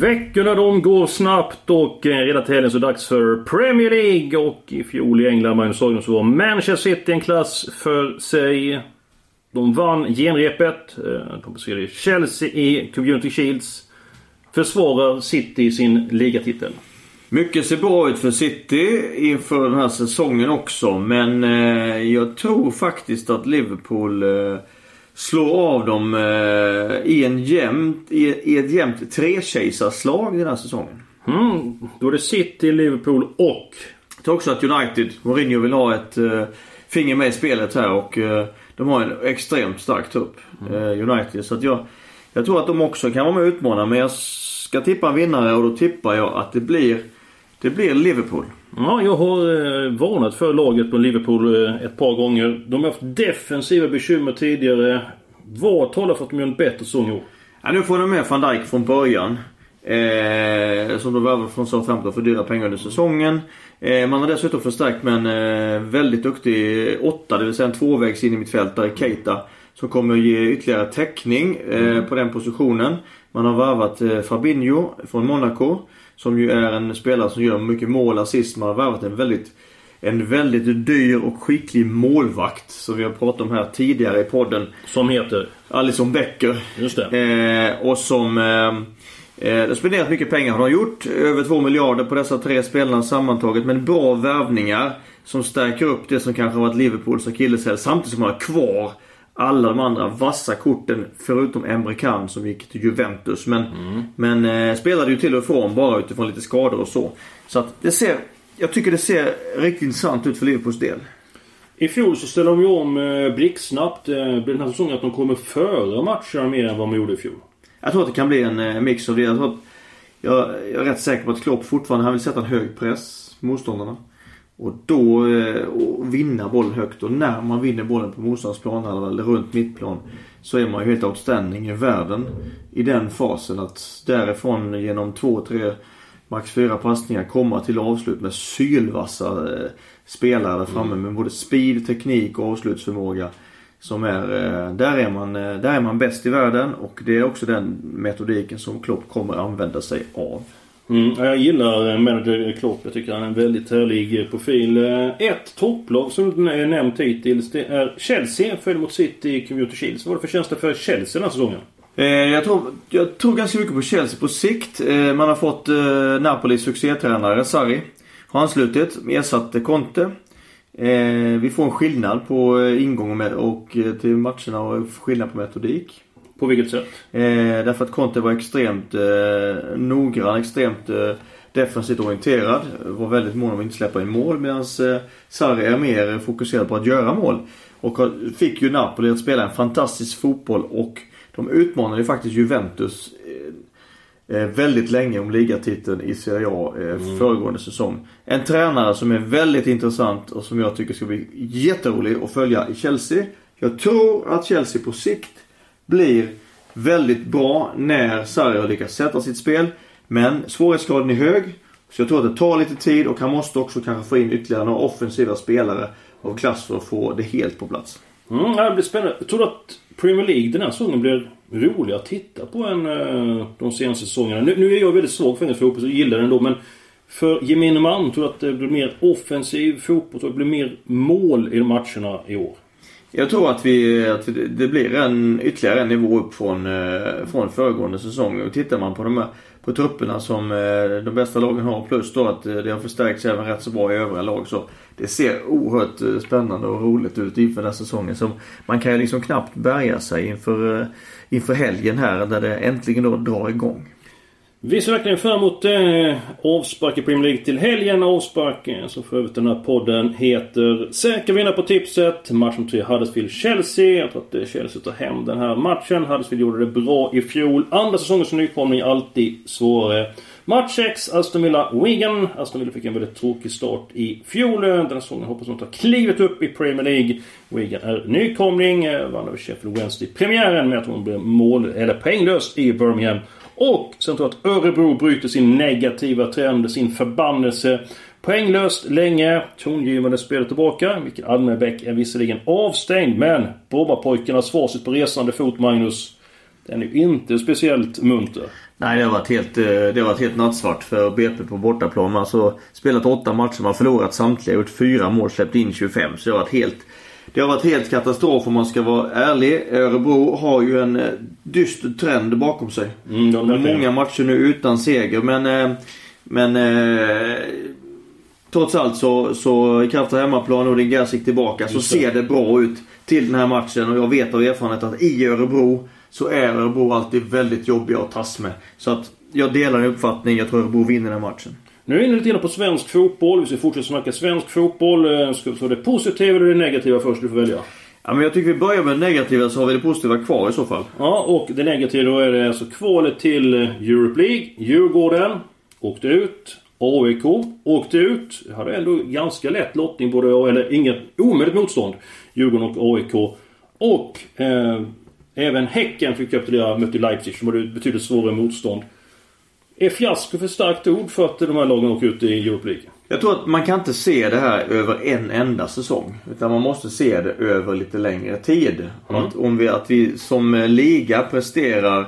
Veckorna de går snabbt och eh, redan till helgen så är det dags för Premier League. Och i fjol i England, Magnus Haglund, så var Manchester City en klass för sig. De vann genrepet. Eh, de besegrade Chelsea i Community Shields. Försvarar City sin ligatitel. Mycket ser bra ut för City inför den här säsongen också. Men eh, jag tror faktiskt att Liverpool slår av dem eh, i, en jämnt, i, ett jämnt trekejsarslag den här säsongen. Mm, då är det City, Liverpool och... Jag tror också att United, Mourinho vill ha ett eh, finger med i spelet här och eh, de har en extremt stark trupp. Eh, United. Så att jag, jag tror att de också kan vara med och utmana men jag ska tippa en vinnare och då tippar jag att det blir, det blir Liverpool. Ja, jag har eh, varnat för laget på Liverpool eh, ett par gånger. De har haft defensiva bekymmer tidigare. Vad talar för att de gör en bättre säsong i år? Ja, nu får de med van Dijk från början. Eh, som de värvade från Southampton för dyra pengar under säsongen. Eh, man har dessutom förstärkt med en eh, väldigt duktig åtta, det vill säga en tvåvägs in i mittfältare, Keita. Som kommer att ge ytterligare täckning eh, på den positionen. Man har värvat eh, Fabinho från Monaco. Som ju är en spelare som gör mycket mål, assist. Man har värvat en väldigt en väldigt dyr och skicklig målvakt som vi har pratat om här tidigare i podden. Som heter? Alison Becker. Just det. Eh, och som eh, eh, har spenderat mycket pengar har de gjort. Över 2 miljarder på dessa tre spelarna sammantaget. Men bra värvningar som stärker upp det som kanske har varit Liverpools akilleshäl. Samtidigt som man har kvar alla de andra vassa korten förutom Emre Can som gick till Juventus. Men, men eh, spelade ju till och från bara utifrån lite skador och så. Så att det ser, jag tycker det ser riktigt intressant ut för Liverpools del. I fjol så ställde de ju om eh, blixtsnabbt. Eh, den här säsongen att de kommer före matcherna mer än vad de gjorde i fjol. Jag tror att det kan bli en eh, mix av det. Jag, tror att, jag, jag är rätt säker på att Klopp fortfarande han vill sätta en hög press motståndarna. Och då eh, och vinna bollen högt. Och när man vinner bollen på motståndarens planhalva eller runt mittplan så är man ju helt outstanding i världen i den fasen. Att därifrån genom två, tre, max fyra passningar komma till avslut med sylvassa eh, spelare där framme med både speed, teknik och avslutsförmåga. Som är, eh, där är man, där är man bäst i världen och det är också den metodiken som Klopp kommer använda sig av. Mm, jag gillar eh, manager Klopp. Jag tycker han är en väldigt härlig eh, profil. Eh, ett topplag som är nämnt hittills det är Chelsea. Följer mot City i Community Shields. Vad var det för tjänster för Chelsea den här säsongen? Eh, jag, tror, jag tror ganska mycket på Chelsea på sikt. Eh, man har fått eh, Napolis succétränare Sarri. Har anslutit, ersatt Conte. Eh, vi får en skillnad på ingång och, och till matcherna och skillnad på metodik. På vilket sätt? Eh, därför att Conte var extremt eh, noggrann, extremt eh, defensivt orienterad. Var väldigt mån om att inte släppa in mål medan eh, Sarri är mer fokuserad på att göra mål. Och fick ju Napoli att spela en fantastisk fotboll och de utmanade ju faktiskt Juventus eh, eh, väldigt länge om ligatiteln i Serie A eh, föregående säsong. En tränare som är väldigt intressant och som jag tycker ska bli jätterolig att följa i Chelsea. Jag tror att Chelsea på sikt blir väldigt bra när Sarri har lyckats sätta sitt spel. Men svårighetsgraden är hög. Så jag tror att det tar lite tid och han måste också kanske få in ytterligare några offensiva spelare av klass för att få det helt på plats. Mm, det blir spännande. Jag tror att Premier League den här säsongen blir rolig att titta på än eh, de senaste säsongerna. Nu, nu är jag väldigt svag för engelsk fotboll så jag gillar den då men för gemene man tror jag att det blir mer offensiv fotboll. och det blir mer mål i matcherna i år. Jag tror att, vi, att vi- det blir en, ytterligare en nivå upp från, eh, från föregående säsong. Och tittar man på de här, på trupperna som eh, de bästa lagen har plus då att eh, det har förstärkts även rätt så bra i övriga lag. Så det ser oerhört spännande och roligt ut inför den här säsongen. Så man kan ju liksom knappt bärga sig inför, inför helgen här där det äntligen då drar igång. Vi ser verkligen fram emot eh, avspark i Premier League till helgen. Avspark eh, som för övrigt den här podden heter Säker vinnare på tipset. Match om 3 Huddersfield-Chelsea. Jag tror att eh, Chelsea tar hem den här matchen. Huddersfield gjorde det bra i fjol. Andra säsongen som nykomling alltid svårare. Match 6, Aston Villa-Wigan. Aston Villa fick en väldigt tråkig start i fjol. Eh, den här säsongen hoppas de tar klivet upp i Premier League. Wigan är nykomling. eh, Vann över Sheffield Wednesday i premiären. Men jag tror hon blir mål, eller poänglös i Birmingham. Och sen tror jag att Örebro bryter sin negativa trend, sin förbannelse. Poänglöst länge. Tongivande spelet tillbaka. Mikael Almebäck är visserligen avstängd, men Brommapojkarnas facit på resande fot, Magnus. Den är ju inte speciellt munter. Nej, det har varit helt, eh, det har varit helt nattsvart för BP på bortaplan. Man har alltså spelat åtta matcher, man har förlorat samtliga, gjort fyra mål, släppt in 25. Så det har varit helt, det har varit helt katastrof om man ska vara ärlig. Örebro har ju en eh, dyster trend bakom sig. Mm, många matcher nu utan seger. Men, eh, men eh, trots allt så, så i kraft av hemmaplan och din gick tillbaka så ser det bra ut till den här matchen. Och jag vet av erfarenhet att i Örebro så är Örebro alltid väldigt jobbiga att tas med. Så att jag delar din uppfattning. Jag tror Örebro vinner den här matchen. Nu är vi inne lite grann på svensk fotboll. Vi ska fortsätta snacka svensk fotboll. Eh, Ska vi ta det positiva eller det negativa först? Du får välja. Ja, men jag tycker vi börjar med det negativa så har vi det positiva kvar i så fall. Ja, och det negativa då är det alltså kvalet till eh, Europe League. Djurgården åkte ut. AIK åkte ut. Hade ändå ganska lätt lottning både, eller inget omöjligt motstånd. Djurgården och AIK. Och eh, även Häcken fick det mötte Leipzig som hade betydligt svårare motstånd. Är fiasko för starkt ord för att de här lagen åker ut i Europe League? Jag tror att man kan inte se det här över en enda säsong. Utan man måste se det över lite längre tid. Att, om vi, att vi som liga presterar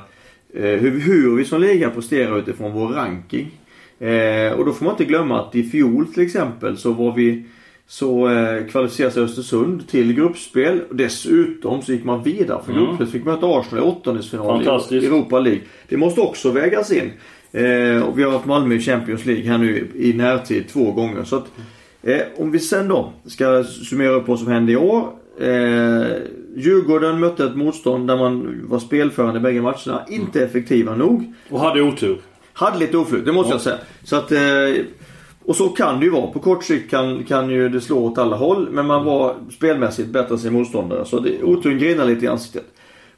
eh, hur, hur vi som liga presterar utifrån vår ranking. Eh, och då får man inte glömma att i fjol till exempel så var vi så eh, kvalificerade sig Östersund till gruppspel. Dessutom så gick man vidare för Mm. gruppspel. Så fick möta Arsenal i åttondelsfinal i Europa League. Det måste också vägas in. Eh, och vi har haft Malmö i Champions League här nu i, närtid två gånger. Så att, eh, om vi sen då ska summera upp vad som hände i år. Eh, Djurgården mötte ett motstånd där man var spelförande i bägge matcherna. Inte effektiva nog. Och hade otur. Hade lite oflyt, det måste Ja. jag säga. Så att, eh, och så kan det ju vara. På kort sikt kan, kan ju det slå åt alla håll. Men man var spelmässigt bättre än sin motståndare. Så det, oturen grinar lite i ansiktet.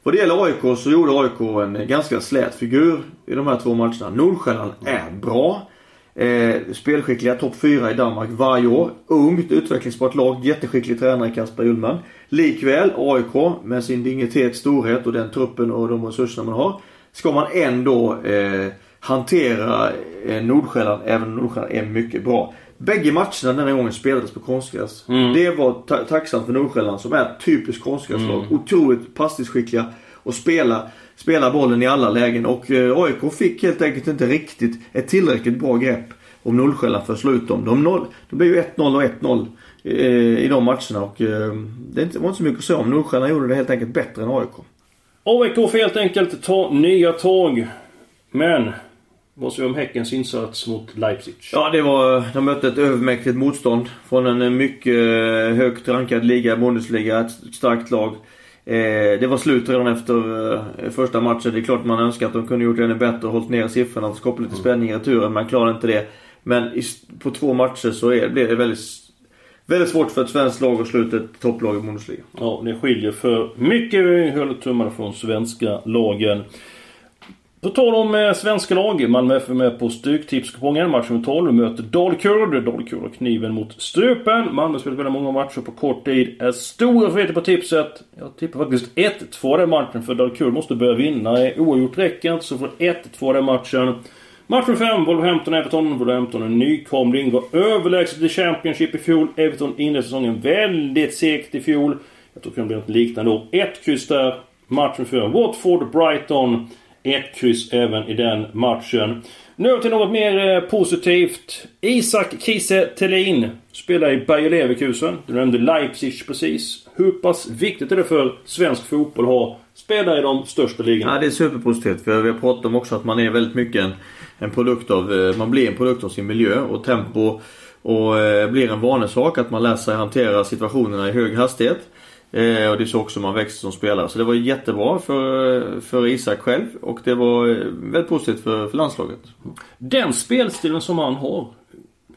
Vad det gäller AIK så gjorde AIK en ganska slät figur i de här två matcherna. Nordsjälland är bra. Eh, spelskickliga, topp 4 i Danmark varje år. Ungt, utvecklingsbart lag, jätteskicklig tränare Kasper Ullman. Likväl AIK med sin dignitet, storhet och den truppen och de resurserna man har. Ska man ändå eh, hantera eh, Nordsjälland, även om Nordsjälland är mycket bra. Bägge matcherna den här gången spelades på konstgräs. Det var ta- tacksamt för Nordsjälland som är ett typiskt konstgräslag. Otroligt passningsskickliga och spela, spela bollen i alla lägen. Och eh, AIK fick helt enkelt inte riktigt ett tillräckligt bra grepp om Nordsjälland för att slå ut dem. De, noll, de blev ju 1-0 och 1-0 eh, i de matcherna och eh, det var inte så mycket att säga om. Nordsjälland gjorde det helt enkelt bättre än AIK. AIK får helt enkelt ta nya tag. Men vad säger vi om Häckens insats mot Leipzig? Ja, det var, de mötte ett övermäktigt motstånd från en mycket eh, högt rankad liga, Bundesliga, ett starkt lag. Eh, det var slut redan efter eh, första matchen. Det är klart man önskar att de kunde gjort det ännu bättre och hållit ner siffrorna och skapat lite spänning i returen. Man klarade inte det. Men på två matcher så är, blev det väldigt, väldigt svårt för ett svenskt lag att slå ut ett topplag i Bundesliga. Ja, det skiljer för mycket. Vi håller tummarna från svenska lagen. På tal om eh, svenska lag. Malmö FF är med på Stryktipskupongen. Match nummer 12 möter Dalkurd. Dalkurd har kniven mot strupen. Malmö har spelat väldigt många matcher på kort tid. Är stora favoriter på tipset. Jag tippar faktiskt 1-2 den matchen för Dalkurd måste börja vinna. Oavgjort räcker inte så får 1-2 den matchen. Match nummer 5, Wolverhampton-Everton. Wolverhampton är nykomling. Var överlägset i Championship i fjol. Everton inledde säsongen väldigt segt i fjol. Jag tror det kan bli något liknande då. Ett kryss där. Matchen för Watford-Brighton. Ett kryss även i den matchen. Nu till något mer eh, positivt. Isak Kiese Thelin spelar i Bayer Leverkusen. Du nämnde Leipzig precis. Hur pass viktigt är det för svensk fotboll att ha spelare i de största ligorna? Ja, det är superpositivt. För vi har pratat om också att man är väldigt mycket en, en produkt av, eh, man blir en produkt av sin miljö och tempo och eh, blir en vanesak att man lär sig hantera situationerna i hög hastighet. Eh, och det är så också man växer som spelare. Så det var jättebra för, för Isak själv och det var eh, väldigt positivt för, för landslaget. Den spelstilen som han har.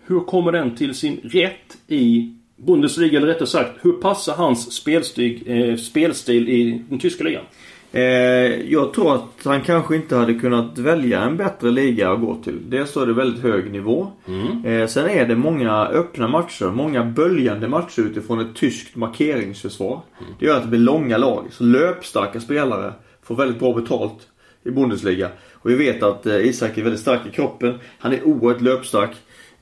Hur kommer den till sin rätt i Bundesliga? Eller rättare sagt, hur passar hans spelstil, eh, spelstil i den tyska ligan? Eh, jag tror att han kanske inte hade kunnat välja en bättre liga att gå till. Dels så är det väldigt hög nivå. Eh, sen är det många öppna matcher. Många böljande matcher utifrån ett tyskt markeringsförsvar. Det gör att det blir långa lag. Så löpstarka spelare får väldigt bra betalt i Bundesliga. Och vi vet att eh, Isak är väldigt stark i kroppen. Han är oerhört löpstark.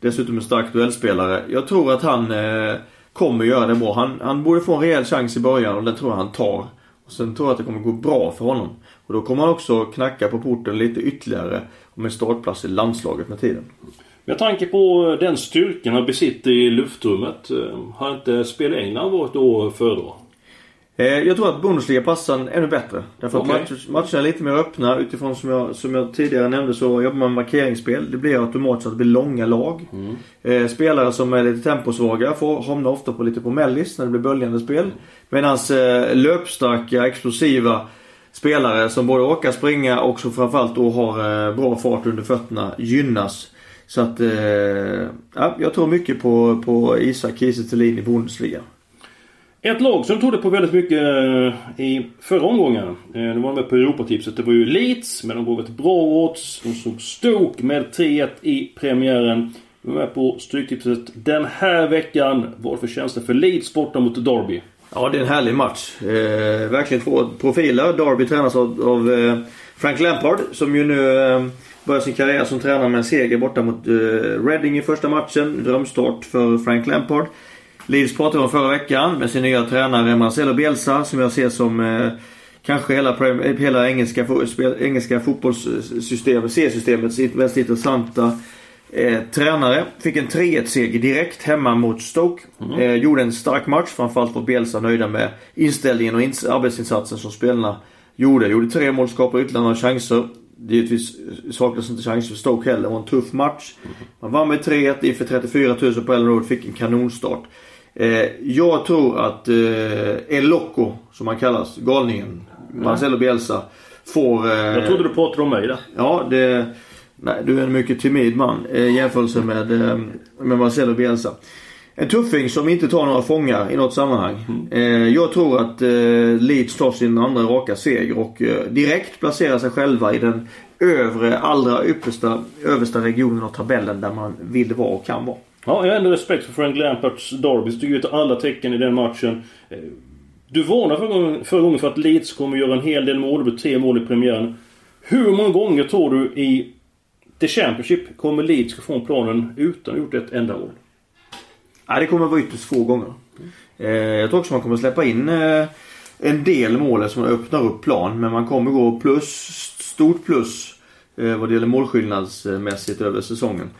Dessutom en stark duellspelare. Jag tror att han eh, kommer göra det bra. Han, han borde få en rejäl chans i början och den tror jag han tar. Och sen tror jag att det kommer gå bra för honom. Och då kommer han också knacka på porten lite ytterligare om en startplats i landslaget med tiden. Med tanke på den styrkan han besitter i luftrummet. Eh, har inte spel i England varit då föredra? Eh, jag tror att Bundesliga passar ännu bättre. Därför Okej. att match, matcherna är lite mer öppna. Utifrån som jag, som jag tidigare nämnde så jobbar man med markeringsspel. Det blir automatiskt att det blir långa lag. Eh, spelare som är lite temposvaga får hamna ofta på lite på mellis när det blir böljande spel. Medan eh, löpstarka, explosiva spelare som både orkar springa och som framförallt då har eh, bra fart under fötterna gynnas. Så att, ja, jag tror mycket på, på Isak Kiese i Bundesliga. Ett lag som trodde på väldigt mycket eh, i förra omgången. Eh, nu var De med på Europatipset. Det var ju Leeds, men de gav ett bra odds. De såg Stoke med 3-1 i premiären. De var med på Stryktipset den här veckan. Vad för tjänster för Leeds borta mot Derby? Ja, det är en härlig match. Eh, verkligen två profiler. Derby tränas av, av eh, Frank Lampard som ju nu eh, börjar sin karriär som tränare med en seger borta mot eh, Reading i första matchen. Drömstart för Frank Lampard. Leeds pratade om förra veckan med sin nya tränare Marcelo Bielsa som jag ser som eh, kanske hela, eh, hela engelska, engelska fotbollssystemet, C-systemets mest intressanta eh, tränare. Fick en 3-1 seger direkt hemma mot Stoke. Eh, gjorde en stark match. Framförallt var Bielsa nöjda med inställningen och ins- arbetsinsatsen som spelarna gjorde. Gjorde tre mål, skapade ytterligare några chanser. Givetvis saknas inte chanser för Stoke heller. Det var en tuff match. Man vann med 3-1 inför 34 000 på Ellen Road. Fick en kanonstart. Eh, jag tror att eh, El Loco, som han kallas, galningen, Marcelo Bielsa, får... Eh, Jag trodde du pratade om mig där. Ja, det... Nej, du är en mycket timid man eh, i jämförelse med, eh, med Marcelo Bielsa. En tuffing som inte tar några fångar i något sammanhang. Eh, jag tror att eh, Leeds tar sin andra raka seger och eh, direkt placerar sig själva i den övre, allra yppersta, översta regionen av tabellen där man vill vara och kan vara. Ja, jag har ändå respekt för Frank Lampards Derby. Stod ut alla tecken i den matchen. Eh, du varnade förra gången, förra gången för att Leeds kommer göra en hel del mål. Det blir tre mål i premiären. Hur många gånger tror du i The Championship kommer Leeds gå från planen utan att ha gjort ett enda mål? Nej, det kommer vara ytterst få gånger. Eh, jag tror också man kommer släppa in eh, en del mål som öppnar upp plan. Men man kommer gå plus, stort plus vad det gäller målskillnadsmässigt över säsongen.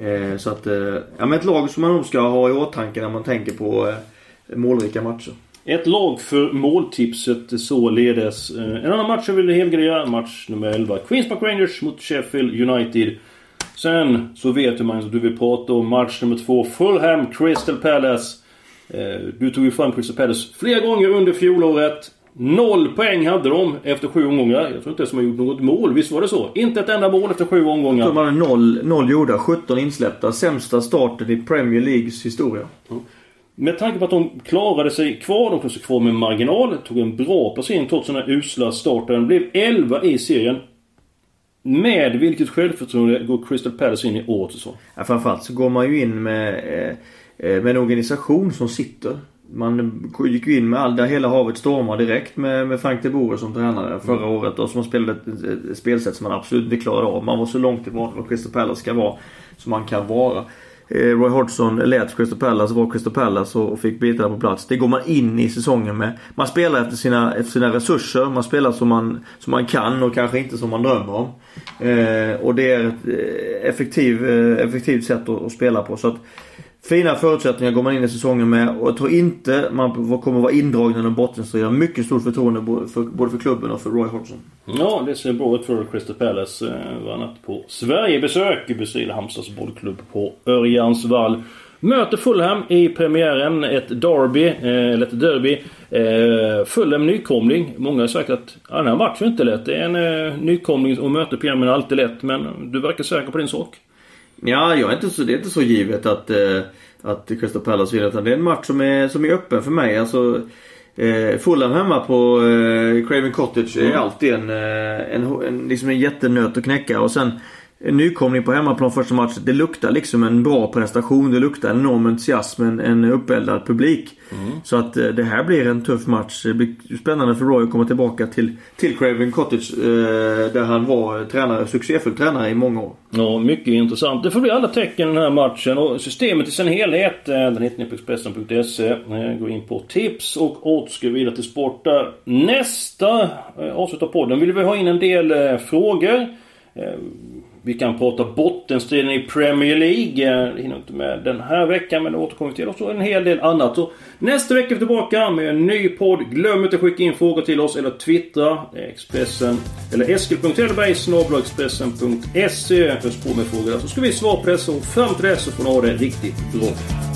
Eh, så att, eh, ja men ett lag som man nog ska ha i åtanke när man tänker på eh, målrika matcher. Ett lag för måltipset således. Eh, En annan match jag ville helgardera. Match nummer 11. Queens Park Rangers mot Sheffield United. Sen så vet du Magnus att du vill prata om match nummer 2. Fulham Crystal Palace. Eh, Du tog ju fram Crystal Palace flera gånger under fjolåret. Noll poäng hade de efter sju omgångar. Jag tror inte ens de har gjort något mål. Visst var det så? Inte ett enda mål efter sju omgångar. De hade noll, noll gjorda, 17 insläppta. Sämsta starten i Premier Leagues historia. Med tanke på att de klarade sig kvar, de klarade sig kvar med marginal. Tog en bra placering trots den här usla starten. Blev 11 i serien. Med vilket självförtroende går Crystal Palace in i årets säsong? Ja, framförallt så går man ju in med, eh, eh, med en organisation som sitter. Man gick ju in med all, där hela havet stormar direkt med, med Frank de Boer som tränare förra året och som spelade ett, ett, ett spelsätt som man absolut inte klarade av. Man var så långt ifrån vad Crystal Palace ska vara som man kan vara. Eh, Roy Hodgson lät Crystal Palace vara Crystal Palace och, och fick bitarna på plats. Det går man in i säsongen med. Man spelar efter sina, efter sina resurser. Man spelar som man, som man kan och kanske inte som man drömmer om. Eh, och det är ett eh, effektiv, eh, effektivt sätt att, att spela på. Så att Fina förutsättningar går man in i säsongen med och jag tror inte man kommer vara indragen i någon bottenstrid. Jag har mycket stort förtroende både för, både för klubben och för Roy Hodgson. Ja, det ser bra ut för Crystal Palace. Eh, Var natt på Sverigebesök i Brasil Halmstads bollklubb på Örjansvall. Möter Fulham i premiären. Ett derby, eh, eller ett derby. Eh, Fulham nykomling. Många har sagt att ja, den här matchen är inte lätt. Det är en eh, nykomling och möter premiären är alltid lätt. Men du verkar säker på din sak. Ja, jag är inte så, det är inte så givet att, eh, att Crystal Palace vinner. Utan det är en match som är, som är öppen för mig. Alltså, eh, Fulham hemma på eh, Craven Cottage är alltid en, eh, en, en, liksom en jättenöt att knäcka. Och sen en nykomling på hemmaplan första matchen. Det luktar liksom en bra prestation. Det luktar en enorm entusiasm. En, en uppeldad publik. Mm. Så att eh, det här blir en tuff match. Det blir spännande för Roy att komma tillbaka till, till Craven Cottage. Eh, där han var tränare, succéfull tränare i många år. Ja, mycket intressant. Det får bli alla tecken den här matchen. Och systemet i sin helhet, eh, den hittar ni på Expressen.se. Eh, gå in på tips och odds. Gå vidare till sport där. Nästa avsnitt av podden vill vi ha in en del frågor. Vi kan prata bottenstriden i Premier League. Det hinner inte med den här veckan men det återkommer vi till. Och så en hel del annat. Så nästa vecka är vi tillbaka med en ny podd. Glöm inte att skicka in frågor till oss eller twittra. Expressen eller eskil.hellberg Expressen.se Ös på med frågor så ska vi svara på dessa och fram till dess så får ni ha det riktigt bra.